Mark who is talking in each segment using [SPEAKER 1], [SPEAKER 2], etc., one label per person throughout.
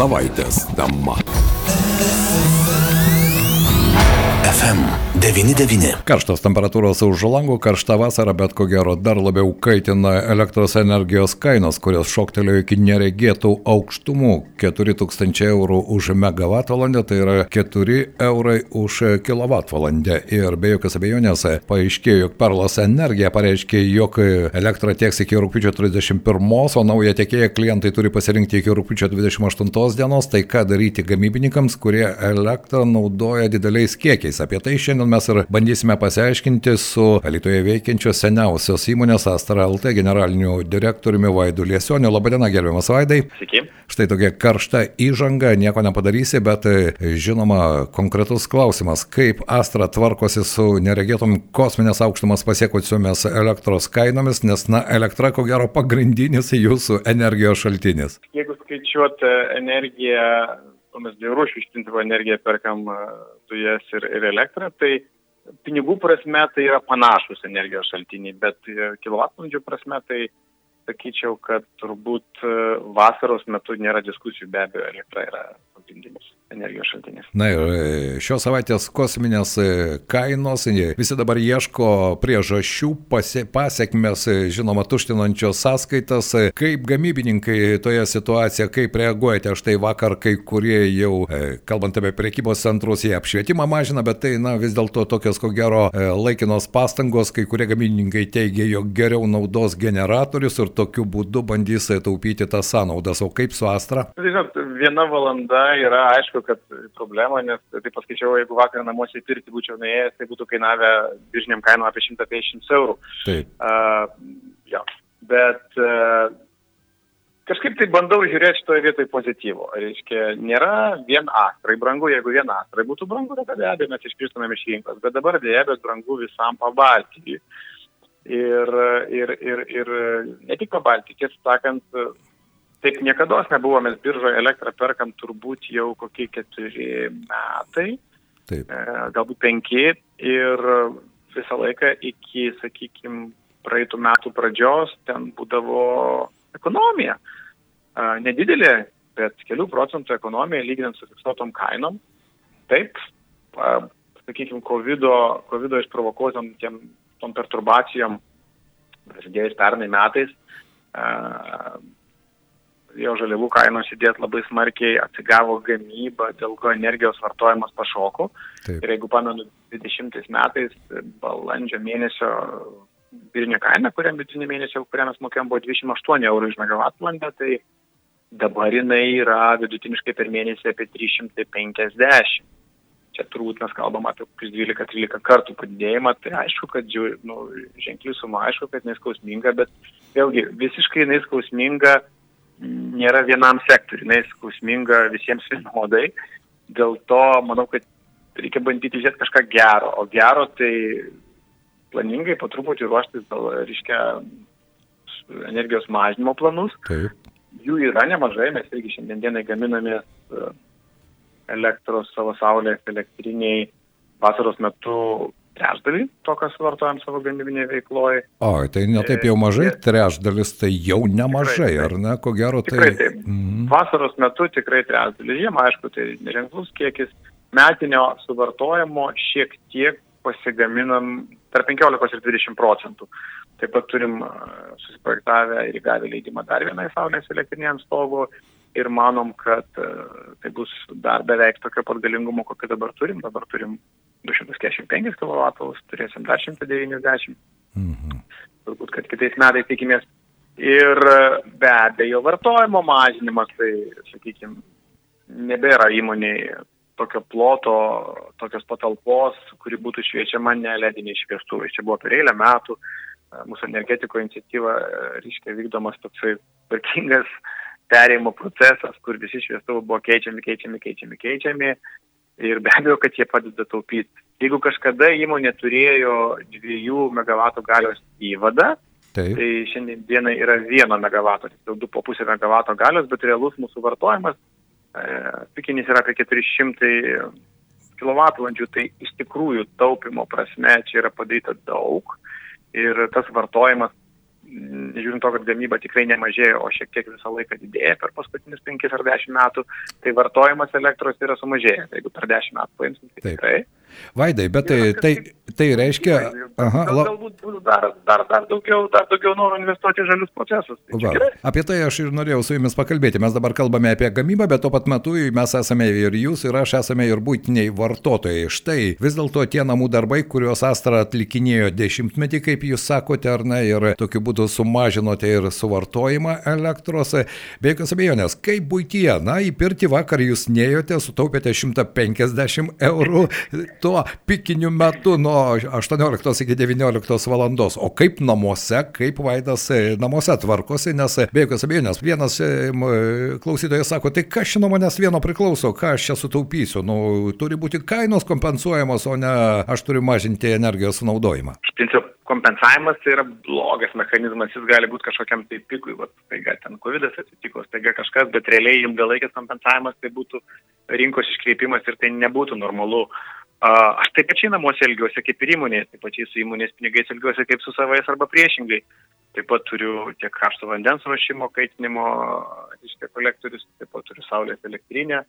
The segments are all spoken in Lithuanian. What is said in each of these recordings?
[SPEAKER 1] Savaitės tema.
[SPEAKER 2] FM99.
[SPEAKER 3] Karštos temperatūros už langų, karšta vasara, bet ko gero dar labiau kaitina elektros energijos kainos, kurios šoktelėjo iki neregėtų aukštumų - 4000 eurų už megavatvalandę, tai yra 4 eurai už kilovatvalandę. Ir be jokios abejonės paaiškėjo, jog Perlas energija pareiškė, jog elektrą tieks iki rūpiučio 31, o naują tiekėją klientai turi pasirinkti iki rūpiučio 28 dienos. Tai ką daryti gamybininkams, kurie elektrą naudoja dideliais kiekiais? Apie tai šiandien mes ir bandysime pasiaiškinti su Lietuvoje veikiančios seniausios įmonės Astra LT generaliniu direktoriumi Vaidu Liesioniu. Labadiena, gerbiamas Vaidai.
[SPEAKER 4] Sveiki.
[SPEAKER 3] Štai tokia karšta įžanga, nieko nepadarysi, bet e, žinoma, konkretus klausimas, kaip Astra tvarkosi su neregėtom kosminės aukštumas pasiekusiomis elektros kainomis, nes, na, elektra ko gero pagrindinis jūsų energijos šaltinis.
[SPEAKER 4] Jeigu skaičiuot e, energiją, o mes dviejų rūšių iš principo energiją perkam e, dujas ir, ir elektrą, tai pinigų prasme tai yra panašus energijos šaltiniai, bet e, kilovatvalandžių prasme tai sakyčiau, kad turbūt e, vasaros metu nėra diskusijų, be abejo, elektra yra pagrindinis energijos šaltinis.
[SPEAKER 3] Na ir e, šios savaitės kosminės e, kainos, e, visi dabar ieško priežasčių, pasie, pasiekmes, žinoma, tuštinančios sąskaitas. Kaip gamybininkai toje situacijoje, kaip reaguojate? Štai vakar kai kurie jau, kalbant apie priekybos centrus, jie apšvietimą mažina, bet tai, na, vis dėlto tokios, ko gero, laikinos pastangos, kai kurie gamybininkai teigia, jog geriau naudos generatorius ir tokiu būdu bandys taupyti tas sąnaudas. O kaip su Astra?
[SPEAKER 4] Žinot, viena valanda yra aišku, kad problema, nes tai paskaičiau, jeigu vakar namuose į pirtį būčiau nuėjęs, tai būtų kainavę biržiniam kainom apie 150 eurų.
[SPEAKER 3] Taip.
[SPEAKER 4] Uh, ja. Bet uh, kažkaip tai bandau žiūrėti šitoje vietoje pozityvo. Reiškia, nėra vien astrai brangu, jeigu vien astrai būtų brangu, tada be abejo mes iškristumėm iš rinkos, bet dabar dėja, bet brangu visam pabaltijui. Ir, ir, ir, ir ne tik pabaltijui, tiesą sakant, Taip niekada nebuvo, mes biržoje elektrą perkam turbūt jau kokie keturi metai,
[SPEAKER 3] Taip.
[SPEAKER 4] e, galbūt penki ir visą laiką iki, sakykime, praeitų metų pradžios ten būdavo ekonomija. E, nedidelė, bet kelių procentų ekonomija lyginant su fiksuotom kainom. Taip, e, sakykime, COVID, COVID išprovokuotom tiem tom perturbacijom, prasidėjus pernai metais, jo žaliavų kainos įdėt labai smarkiai atsigavo gamyba, dėl ko energijos vartojimas pašoko.
[SPEAKER 3] Taip.
[SPEAKER 4] Ir jeigu pamenu, 20 metais balandžio mėnesio biržinė kaina, kuriam vidutinį mėnesio, kurią mes mokėjom, buvo 28 eurų už megavatvalandę, tai dabar jinai yra vidutiniškai per mėnesį apie 350. Čia turbūt mes kalbam apie kokius 12-13 kartų padidėjimą, tai aišku, kad nu, ženkliai suma, aišku, kad neskausminga, bet vėlgi visiškai neskausminga nėra vienam sektoriui, jinai skausminga visiems vienodai. Dėl to manau, kad reikia bandyti žiūrėti kažką gero, o gero tai planingai po truputį ruoštis dėl, reiškia, energijos mažinimo planus.
[SPEAKER 3] Taip.
[SPEAKER 4] Jų yra nemažai, mes irgi šiandienai gaminamės elektros savo saulės elektriniai vasaros metu trečdalį to, kas vartojam savo gamybinėje veikloje.
[SPEAKER 3] O, tai netaip jau mažai, trečdalis tai jau nemažai,
[SPEAKER 4] Tikrai,
[SPEAKER 3] ar ne, ko gero tai...
[SPEAKER 4] Tikrai taip.
[SPEAKER 3] Mhm.
[SPEAKER 4] Vasaros metu tikrai trečdalį. Žiemą, aišku, tai neženklus kiekis. Metinio suvartojimo šiek tiek pasigaminam tarp 15 ir 20 procentų. Taip pat turim a, susiprojektavę ir įgavę leidimą dar vienai saulės elektrinėms stogo ir manom, kad a, tai bus dar beveik tokio pat galingumo, kokį dabar turim. Dabar turim 245 kW, turėsim dar 190.
[SPEAKER 3] Mhm.
[SPEAKER 4] Turbūt, kad kitais metais tikimės. Ir be abejo, vartojimo mažinimas, tai, sakykime, nebėra įmoniai tokio ploto, tokios patalpos, kuri būtų šviečiama ne lediniai šviestuvai. Čia buvo per eilę metų mūsų energetiko iniciatyva, reiškia, vykdomas toksai tvarkingas perėjimo procesas, kur visi šviestuvai buvo keičiami, keičiami, keičiami, keičiami. Ir be abejo, kad jie padeda taupyti. Jeigu kažkada įmonė turėjo 2 MW galios įvadą,
[SPEAKER 3] Taip.
[SPEAKER 4] tai šiandien dienai yra 1 MW, tiksliau 2,5 MW galios, bet realus mūsų vartojimas, e, pikinis yra apie 400 kWh, tai iš tikrųjų taupimo prasme čia yra padaryta daug ir tas vartojimas žiūrint to, kad gamyba tikrai nemažėja, o šiek tiek visą laiką didėja per paskutinius 5 ar 10 metų, tai vartojimas elektros yra sumažėjęs. Jeigu per 10 metų paimsim, tai tikrai.
[SPEAKER 3] Vaidai, bet tai, tai, tai reiškia...
[SPEAKER 4] Aha, Gal, galbūt bus dar, dar, dar, daugiau, dar daugiau noro investuoti į žalius procesus. Tai
[SPEAKER 3] Va, apie tai aš ir norėjau su jumis pakalbėti. Mes dabar kalbame apie gamybą, bet tuo pat metu mes esame ir jūs, ir aš esame ir būtiniai vartotojai. Štai vis dėlto tie namų darbai, kuriuos Astra atlikinėjo dešimtmetį, kaip jūs sakote, ar ne, ir tokiu būdu sumažinote ir suvartojimą elektros. Be jokios abejonės, kaip būtyje, na, į pirtį vakar jūs neėjote, sutaupėte 150 eurų tuo pikiniu metu nuo 18 iki 19 valandos. O kaip namuose, kaip Vaidas e, namuose tvarkosi, nes be jokios abejonės, vienas e, klausytojas sako, tai kas čia nuo manęs vieno priklauso, ką aš čia sutaupysiu. Nu, turi būti kainos kompensuojamos, o ne aš turiu mažinti energijos sunaudojimą.
[SPEAKER 4] Iš principo, kompensavimas tai yra blogas mechanizmas, jis gali būti kažkokiam tai pikui, va, staiga ten COVID atsitiko, staiga kažkas, bet realiai ilgalaikis kompensavimas tai būtų rinkos iškreipimas ir tai nebūtų normalu. Aš taip pačiai namuose elgiuosi kaip ir įmonėje, taip pačiai su įmonės pinigais elgiuosi kaip su savais arba priešingai. Taip pat turiu tiek karšto vandens ruošimo, kaitinimo, reiškia, kolektorius, taip pat turiu saulės elektrinę.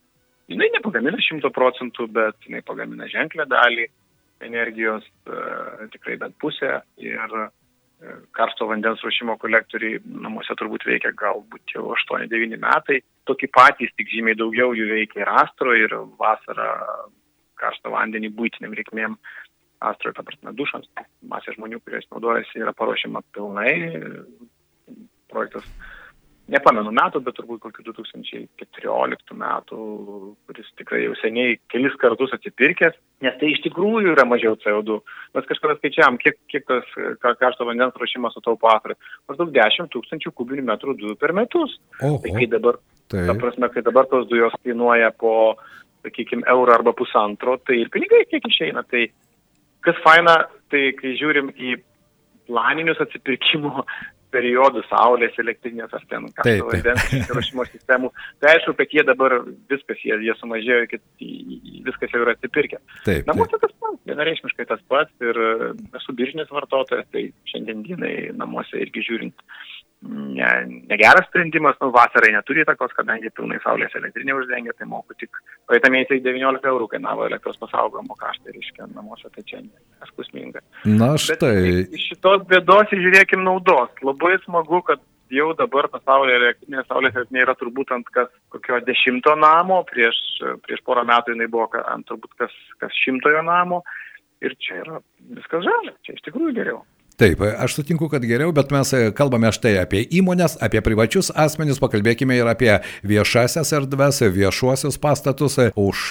[SPEAKER 4] Jis nepagamina šimto procentų, bet jinai pagamina ženklę dalį energijos, e, tikrai bent pusę. Ir e, karšto vandens ruošimo kolektoriai namuose turbūt veikia galbūt jau 8-9 metai. Tokie patys, tik žymiai daugiau jų veikia ir astro, ir vasarą karštą vandenį būtiniam reikmėm astroje, ta prasme, dušams. Masė žmonių, kurie naudojasi, yra paruošiama pilnai. Projektas, nepamenu metų, bet turbūt kokiu 2014 metų, kuris tikrai jau seniai kelis kartus atsipirkęs, nes tai iš tikrųjų yra mažiau CO2. Mes kažkada skaičiavam, kiek, kiek tas karšto vandens ruošimas sutaupo astroje. Maždaug 10 tūkstančių kubinių metrų dujų per metus.
[SPEAKER 3] Oho.
[SPEAKER 4] Tai kai dabar,
[SPEAKER 3] Tai.
[SPEAKER 4] ta prasme, kai dabar tos dujos kainuoja po sakykime, eurą arba pusantro, tai ir pinigai kiek išeina. Tai kas faina, tai kai žiūrim į planinius atsipirkimo periodus, saulės elektrinės ar ten karšto vandens įrašymo sistemų, tai aišku, kad jie dabar viskas, jie, jie sumažėjo, kad viskas jau yra atsipirkę.
[SPEAKER 3] Taip,
[SPEAKER 4] namuose tas pats, vienareišmiškai tas pats ir esu biržinės vartotojas, tai šiandien dienai namuose irgi žiūrint ne, negeras sprendimas, nu, vasarai neturi įtakos, kadangi pilnai saulės elektrinė uždengia, tai moku tik, praeitą mėnesį 19 eurų kainavo elektros pasaugojimo kaštai, reiškia, namuose, tai čia neskusminga.
[SPEAKER 3] Na štai.
[SPEAKER 4] Bet iš šitos bėdos žiūrėkim naudos. Labai smagu, kad jau dabar ta saulė elektrinė, saulės elektrinė yra turbūt ant kas kokio dešimto namo, prieš, prieš porą metų jinai buvo ant turbūt kas, kas šimtojo namo. Ir čia yra viskas žalia, čia iš tikrųjų geriau.
[SPEAKER 3] Taip, aš sutinku, kad geriau, bet mes kalbame štai apie įmonės, apie privačius asmenys, pakalbėkime ir apie viešasias erdves, viešuosius pastatus. Už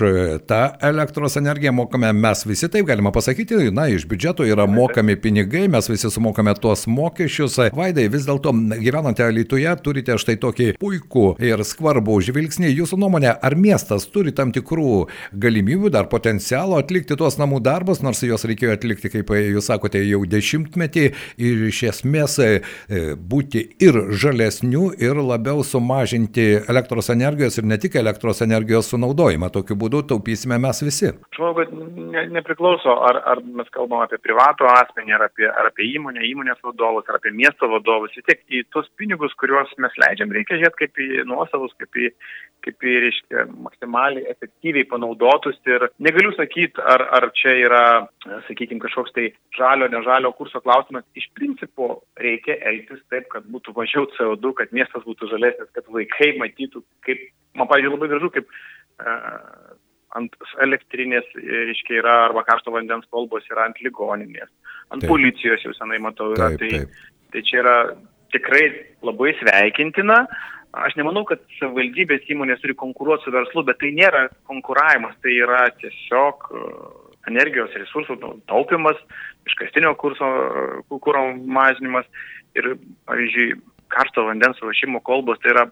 [SPEAKER 3] tą elektros energiją mokame mes visi, taip galima pasakyti, na, iš biudžeto yra mokami pinigai, mes visi sumokame tuos mokesčius. Vaidai, vis dėlto gyvenate Lietuvoje, turite štai tokį puikų ir skvarbų žvilgsnį. Jūsų nuomonė, ar miestas turi tam tikrų galimybių, dar potencialo atlikti tuos namų darbus, nors juos reikėjo atlikti, kaip jūs sakote, jau dešimtmetį padėti ir iš esmės e, būti ir žalesnių, ir labiau sumažinti elektros energijos ir ne tik elektros energijos sunaudojimą. Tokiu būdu taupysime mes visi.
[SPEAKER 4] Aš manau, kad ne, nepriklauso, ar, ar mes kalbam apie privatų asmenį, ar apie, ar apie įmonę, įmonės vadovus, ar apie miesto vadovus. Vis tiek į tuos pinigus, kuriuos mes leidžiam, reikia žiūrėti kaip į nuosavus, kaip į, kaip į, reiškia, maksimaliai efektyviai panaudotus. Ir negaliu sakyti, ar, ar čia yra, sakykime, kažkoks tai žalio, nežalio kurso klausimas. Iš principo reikia elgtis taip, kad būtų mažiau CO2, kad miestas būtų žalesnis, kad vaikai matytų, kaip, man, pavyzdžiui, labai gražu, kaip uh, ant elektrinės, reiškia, yra arba karšto vandens kolbos yra ant ligoninės, ant taip. policijos jau senai matau yra.
[SPEAKER 3] Taip, taip.
[SPEAKER 4] Tai, tai čia yra tikrai labai sveikintina. Aš nemanau, kad savivaldybės įmonės turi konkuruoti su verslu, bet tai nėra konkuravimas, tai yra tiesiog energijos resursų taupimas, iškastinio kūro mažinimas ir, pavyzdžiui, karšto vandens ruošimo kolbos tai yra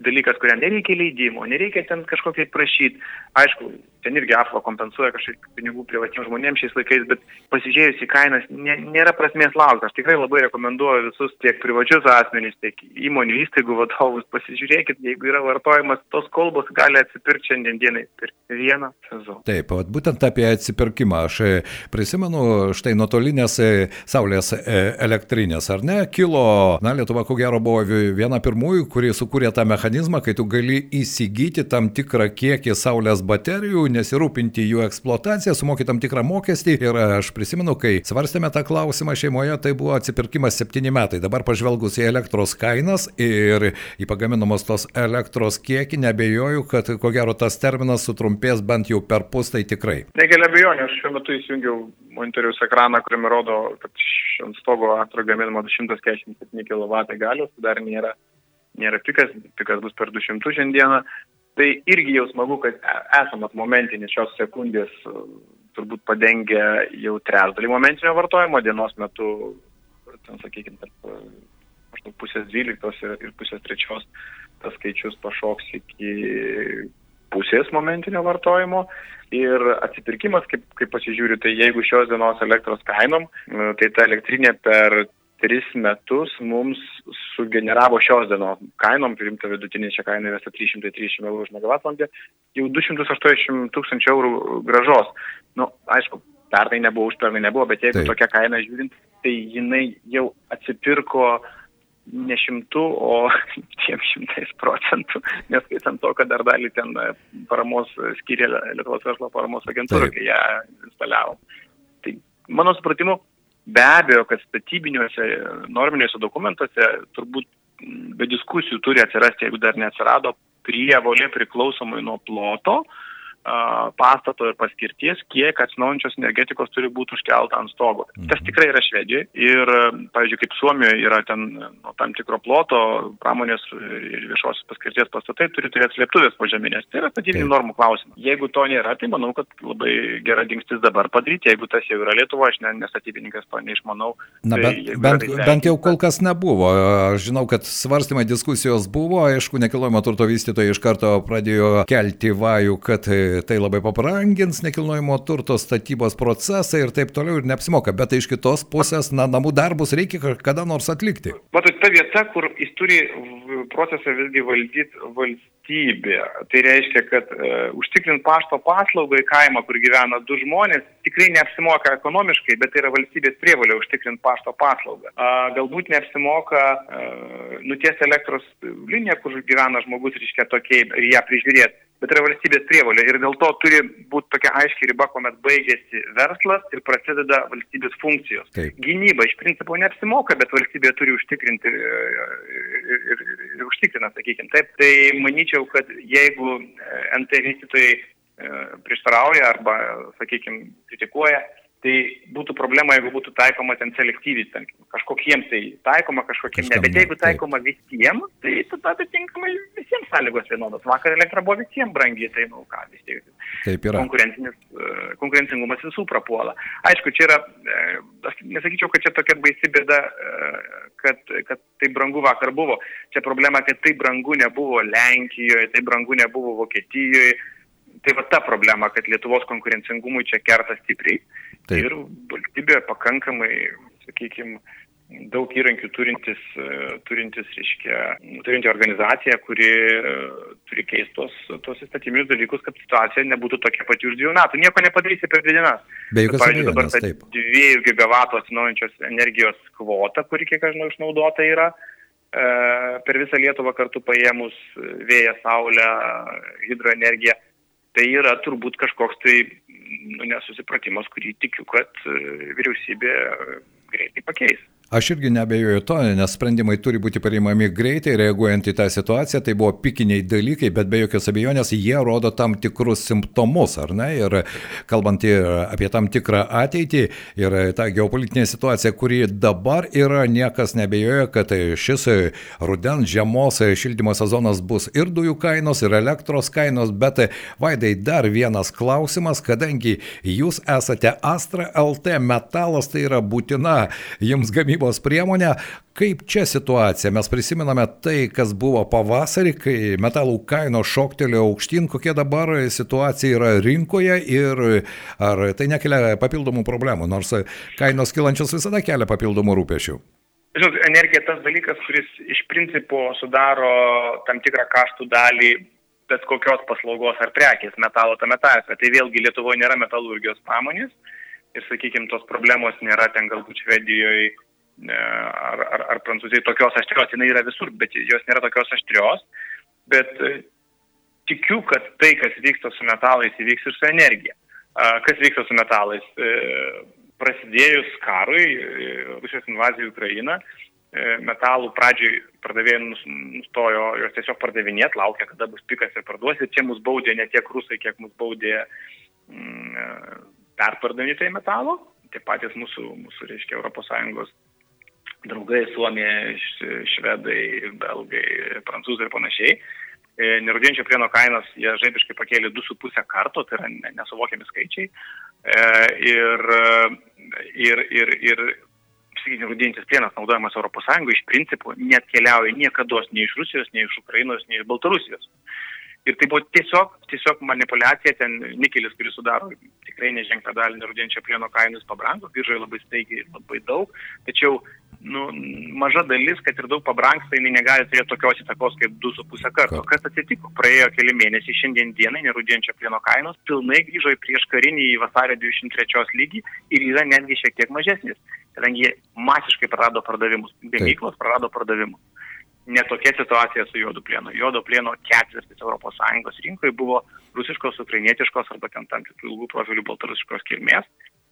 [SPEAKER 4] dalykas, kuriam nereikia leidimo, nereikia ten kažkokiai prašyti. Aišku, ten irgi AFLO kompensuoja kažkiek pinigų privatiems žmonėms šiais laikais, bet pasižiūrėjus į kainas nė, nėra prasmės laukti. Aš tikrai labai rekomenduoju visus tiek privačius asmenys, tiek įmonių įstaigų vadovus, pasižiūrėkit, jeigu yra vartojimas, tos kolbos gali atsipirkti šiandien dienai per vieną sezoną.
[SPEAKER 3] Taip, būtent apie atsipirkimą aš e, prisimenu, štai nuotolinės e, saulės e, elektrinės, ar ne, kilo, na, Lietuva ko gero buvo viena pirmųjų, kuri sukūrė tą mechanizmą, kai tu gali įsigyti tam tikrą kiekį saulės baterijų, nesirūpinti jų eksploataciją, sumokyti tam tikrą mokestį. Ir aš prisimenu, kai svarstėme tą klausimą šeimoje, tai buvo atsipirkimas septyni metai. Dabar pažvelgus į elektros kainas ir į pagaminamos tos elektros kiekį, nebejoju, kad ko gero tas terminas sutrumpės bent jau per pus, tai tikrai.
[SPEAKER 4] Negelia abejonių, aš šiuo metu įsijungiau monitoriaus ekraną, kuriame rodo, kad ant stogo antro gaminama 247 kW galios, dar nėra, nėra pikas, pikas bus per 200 šiandieną. Tai irgi jau smagu, kad e, esamas momentinis šios sekundės e, turbūt padengia jau trečdalį momentinio vartojimo dienos metu, ten sakykime, tarp e, maždaug pusės dvyliktos ir, ir pusės trečios tas skaičius pašoks iki pusės momentinio vartojimo. Ir atsipirkimas, kaip, kaip pasižiūriu, tai jeigu šios dienos elektros kainom, tai ta elektrinė per tris metus mums sugeneravo šios dienos kainom, priimta vidutinė čia kaina yra 330 eurų už megavatvalandę, jau 280 tūkstančių eurų gražos. Nu, aišku, pernai nebuvo, užpernai nebuvo, bet jeigu Taip. tokia kaina žiūrint, tai jinai jau atsipirko ne šimtų, o dviem šimtais procentų, neskaitant to, kad dar dalį ten paramos skiria Lietuvos verslo paramos agentūra, kai ją instaliavo. Tai mano supratimu, Be abejo, kad statybiniuose norminiuose dokumentuose turbūt be diskusijų turi atsirasti, jeigu dar neatsirado, prievolė priklausomai nuo ploto, uh, pastato ir paskirties, kiek atsinaujančios energetikos turi būti užkelta ant stogo. Mhm. Tas tikrai yra Švedijoje ir, pavyzdžiui, kaip Suomijoje yra ten nuo tam tikro ploto, pramonės ir viešosios paskirties pastatai turi turėti slėptuvės požeminės. Tai yra statybinių normų klausimas. Jeigu to nėra, tai manau, kad labai gera dingstis dabar padaryti. Jeigu tas jau yra Lietuva, aš ne, nestatybininkas to neišmanau.
[SPEAKER 3] Na,
[SPEAKER 4] tai,
[SPEAKER 3] bet, bent, tai bent jau kol kas nebuvo. Aš žinau, kad svarstymai diskusijos buvo, aišku, nekilnojamo turto vystytojai iš karto pradėjo kelti vajų, kad tai labai pabrangins nekilnojimo turto statybos procesą ir taip toliau ir neapsimoka, bet tai iš kitos pusės, na, namų darbus reikia kada nors atlikti.
[SPEAKER 4] Matot, ta vieta, kur jis turi procesą visgi valdyti valstybė, tai reiškia, kad uh, užtikrint pašto paslaugą į kaimą, kur gyvena du žmonės, tikrai neapsimoka ekonomiškai, bet tai yra valstybės prievalė užtikrinti pašto paslaugą. Uh, galbūt neapsimoka uh, nuties elektros liniją, kur gyvena žmogus, reiškia tokiai, ir ją prižiūrėti bet yra valstybės prievalė ir dėl to turi būti tokia aiški riba, kuomet baigėsi verslas ir prasideda valstybės funkcijos. Taip. Gynyba iš principo neapsimoka, bet valstybė turi užtikrinti ir, ir, ir, ir užtikrina, sakykime. Taip, tai manyčiau, kad jeigu NT vystytojai e, prieštarauja arba, sakykime, kritikuoja, Tai būtų problema, jeigu būtų taikoma ten selektyviai, ten, kažkokiems tai taikoma, kažkokiems ne. Bet jeigu taikoma visiems, tai tada atitinkamai visiems sąlygos vienodos. Vakar elektra buvo visiems brangiai, tai, nu ką, vis tiek. Taip yra. E, konkurencingumas visų prapuola. Aišku, čia yra, e, aš nesakyčiau, kad čia tokia baisi bėda, e, kad, kad tai brangu vakar buvo. Čia problema, kad tai brangu nebuvo Lenkijoje, tai brangu nebuvo Vokietijoje. Tai va ta problema, kad Lietuvos konkurencingumui čia kerta stipriai. Taip. Ir valstybė pakankamai, sakykime, daug įrankių turintis, turintis reiškia, turinti organizacija, kuri turi keistos tos įstatyminius dalykus, kad situacija nebūtų tokia pati už dviejų metų. Nieko nepadarysi per dvi dienas.
[SPEAKER 3] Be jokios
[SPEAKER 4] abejonės. Dabar ta dviejų gigavatų atsinaujančios energijos kvota, kuri kiek aš žinau išnaudota yra e, per visą Lietuvą kartu paėmus vėją, saulę, hidroenergiją. Tai yra turbūt kažkoks tai nu, nesusipratimas, kurį tikiu, kad e, vyriausybė greitai pakeis.
[SPEAKER 3] Aš irgi nebejoju to, nes sprendimai turi būti priimami greitai, reaguojant į tą situaciją. Tai buvo pikiniai dalykai, bet be jokios abejonės jie rodo tam tikrus simptomus, ar ne? Ir kalbant apie tam tikrą ateitį ir tą geopolitinę situaciją, kuri dabar yra, niekas nebejoja, kad šis rudens žiemos šildymo sezonas bus ir dujų kainos, ir elektros kainos. Bet vaidai dar vienas klausimas, kadangi jūs esate Astra LT metalas, tai yra būtina jums gamyba gamybos priemonė. Kaip čia situacija? Mes prisimename tai, kas buvo pavasarį, kai metalų kainos šoktelėjo aukštyn, kokia dabar situacija yra rinkoje ir ar tai nekelia papildomų problemų, nors kainos kilančios visada kelia papildomų rūpešių.
[SPEAKER 4] Žinot, energija tas dalykas, kuris iš principo sudaro tam tikrą kaštų dalį bet kokios paslaugos ar prekės metalo tame tarpe. Tai vėlgi Lietuvoje nėra metalurgijos pramonės ir, sakykime, tos problemos nėra ten galbūt Švedijoje ar, ar, ar Prancūzijoje tokios aštrios, jinai yra visur, bet jos nėra tokios aštrios. Bet e, tikiu, kad tai, kas vyksta su metalais, įvyks ir su energija. Kas vyksta su metalais? E, prasidėjus karui, e, Rusijos invazijai į Ukrainą, metalų pradžioj pardavėjai nustojo juos tiesiog pardavinėti, laukia, kada bus pikas ir parduos. Ir čia mus baudė ne tiek rusai, kiek mus baudė mm, perpardavinėtai metalo. Tie patys mūsų, mūsų reiškia, ES draugai, Suomija, švedai, belgai, prancūzai ir panašiai. E, nerudinčio plieno kainas jie žaibiškai pakėlė 2,5 karto, tai yra nesuvokiami skaičiai. Ir, ir, ir, ir sakykime, rudintis plienas naudojamas ES iš principo netkeliauja niekada nei iš Rusijos, nei iš Ukrainos, nei iš Baltarusijos. Ir tai buvo tiesiog, tiesiog manipulacija, ten nikelis, kuris sudaro tikrai neženklą dalį rudinčio plieno kainos pabrango, biržoje labai staigiai ir labai daug, tačiau nu, maža dalis, kad ir daug pabranksta, jinai negali turėti tokios įtakos kaip 2,5 karto. Kas atsitiko? Praėjo keli mėnesiai, šiandien dienai nerudinčio plieno kainos pilnai grįžo į prieškarinį į vasario 23 lygį ir yra netgi šiek tiek mažesnis, kadangi jie masiškai prarado pardavimus, gamyklos prarado pardavimus. Netokia situacija su juodu plienu. Juodo plieno ketvirtis ES rinkoje buvo rusiškos, ukrainietiškos arba ten tam tikrų ilgų profilių baltarusiškos kilmės.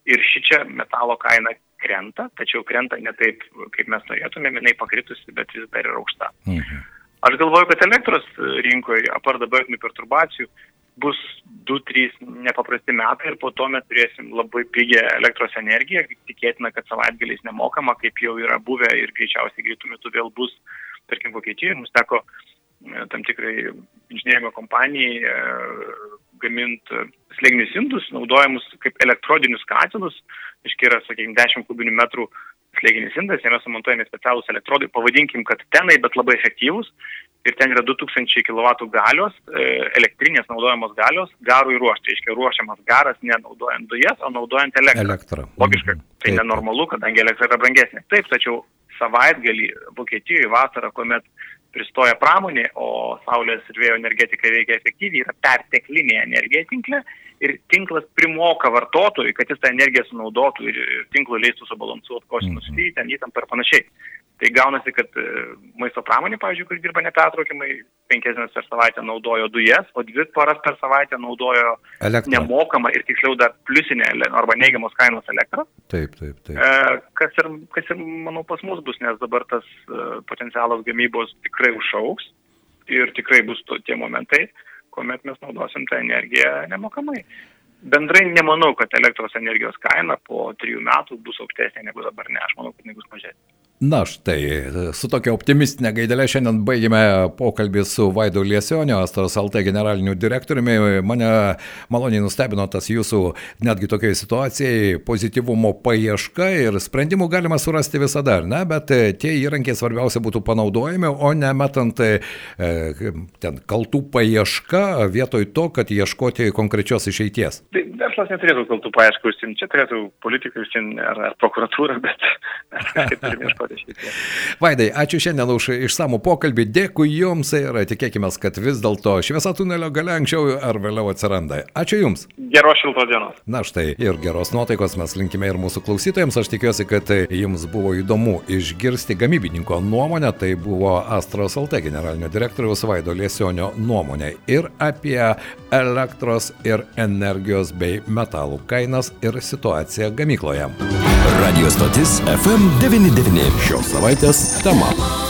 [SPEAKER 4] Ir ši čia metalo kaina krenta, tačiau krenta ne taip, kaip mes norėtumėm, jinai pakritusi, bet vis dar yra aukšta. Mhm. Aš galvoju, kad elektros rinkoje, apar dabartinių perturbacijų, bus 2-3 nepaprasti metai ir po to mes turėsim labai pigią elektros energiją, tikėtina, kad savaitgaliais nemokama, kaip jau yra buvę ir greičiausiai greitų metų vėl bus, tarkim, Vokietijoje. Mums teko e, tam tikrai inžinierimo kompanijai e, gaminti slėginius indus, naudojamus kaip elektrodinius katilus, iškiai yra, sakykime, 10 kubinių metrų slėginis indas, jame sumontuojami specialūs elektrodai, pavadinkim, kad tenai, bet labai efektyvūs. Ir ten yra 2000 kW galios, e, elektrinės naudojamos galios, garui ruošti. Reiškia, ruošiamas garas nenaudojant dujas, o naudojant elektrą.
[SPEAKER 3] elektrą.
[SPEAKER 4] Logiška, mhm. tai Taip. nenormalu, kadangi elektra yra brangesnė. Taip, tačiau savaitgalį Vokietijoje vasarą, kuomet pristoja pramonė, o saulės ir vėjo energetika veikia efektyviai, yra perteklinė energija tinkle ir tinklas primoka vartotojui, kad jis tą energiją sunaudotų ir tinklui leistų subalansuoti kosinus mm -hmm. ten įtampą ir panašiai. Tai gaunasi, kad e, maisto pramonė, pavyzdžiui, kuris dirba nepertraukiamai, penkias dienas per savaitę naudojo dujas, o dvi paras per savaitę naudojo elektrą. nemokamą ir tiksliau dar pliusinę arba neigiamos kainos elektrą.
[SPEAKER 3] Taip, taip, taip.
[SPEAKER 4] E, kas, ir, kas ir, manau, pas mus bus, nes dabar tas e, potencialas gamybos tikrai užauks ir tikrai bus to, tie momentai, kuomet mes naudosim tą energiją nemokamai. Bendrai nemanau, kad elektros energijos kaina po trijų metų bus aukštesnė negu dabar, ne, aš manau, kad jinai bus mažesnė.
[SPEAKER 3] Na štai, su tokia optimistinė gaidelė šiandien baigėme pokalbį su Vaidu Liesionio, Astros LT generaliniu direktoriumi. Mane maloniai nustebino tas jūsų netgi tokiai situacijai pozityvumo paieška ir sprendimų galima surasti visada, ne? bet tie įrankiai svarbiausia būtų panaudojami, o ne metant e, ten kaltų paieška vietoj to, kad ieškoti konkrečios išeities.
[SPEAKER 4] Tai verslas neturėtų kaltų paieškų užsimti, čia turėtų politikai užsimti ar, ar prokuratūra, bet mes turime ieškoti išeities.
[SPEAKER 3] Vaidai, ačiū šiandien už išsamų pokalbį, dėkui Jums ir tikėkime, kad vis dėlto šviesa tunelio gale anksčiau ar vėliau atsiranda. Ačiū Jums.
[SPEAKER 4] Geros šiltos dienos.
[SPEAKER 3] Na štai ir geros nuotaikos mes linkime ir mūsų klausytojams. Aš tikiuosi, kad Jums buvo įdomu išgirsti gamybininko nuomonę. Tai buvo Astros LT generalinio direktoriaus Vaido Liesionio nuomonė ir apie elektros ir energijos bei metalų kainas ir situaciją gamykloje.
[SPEAKER 2] Radio stotis FM99. Šios savaitės tema.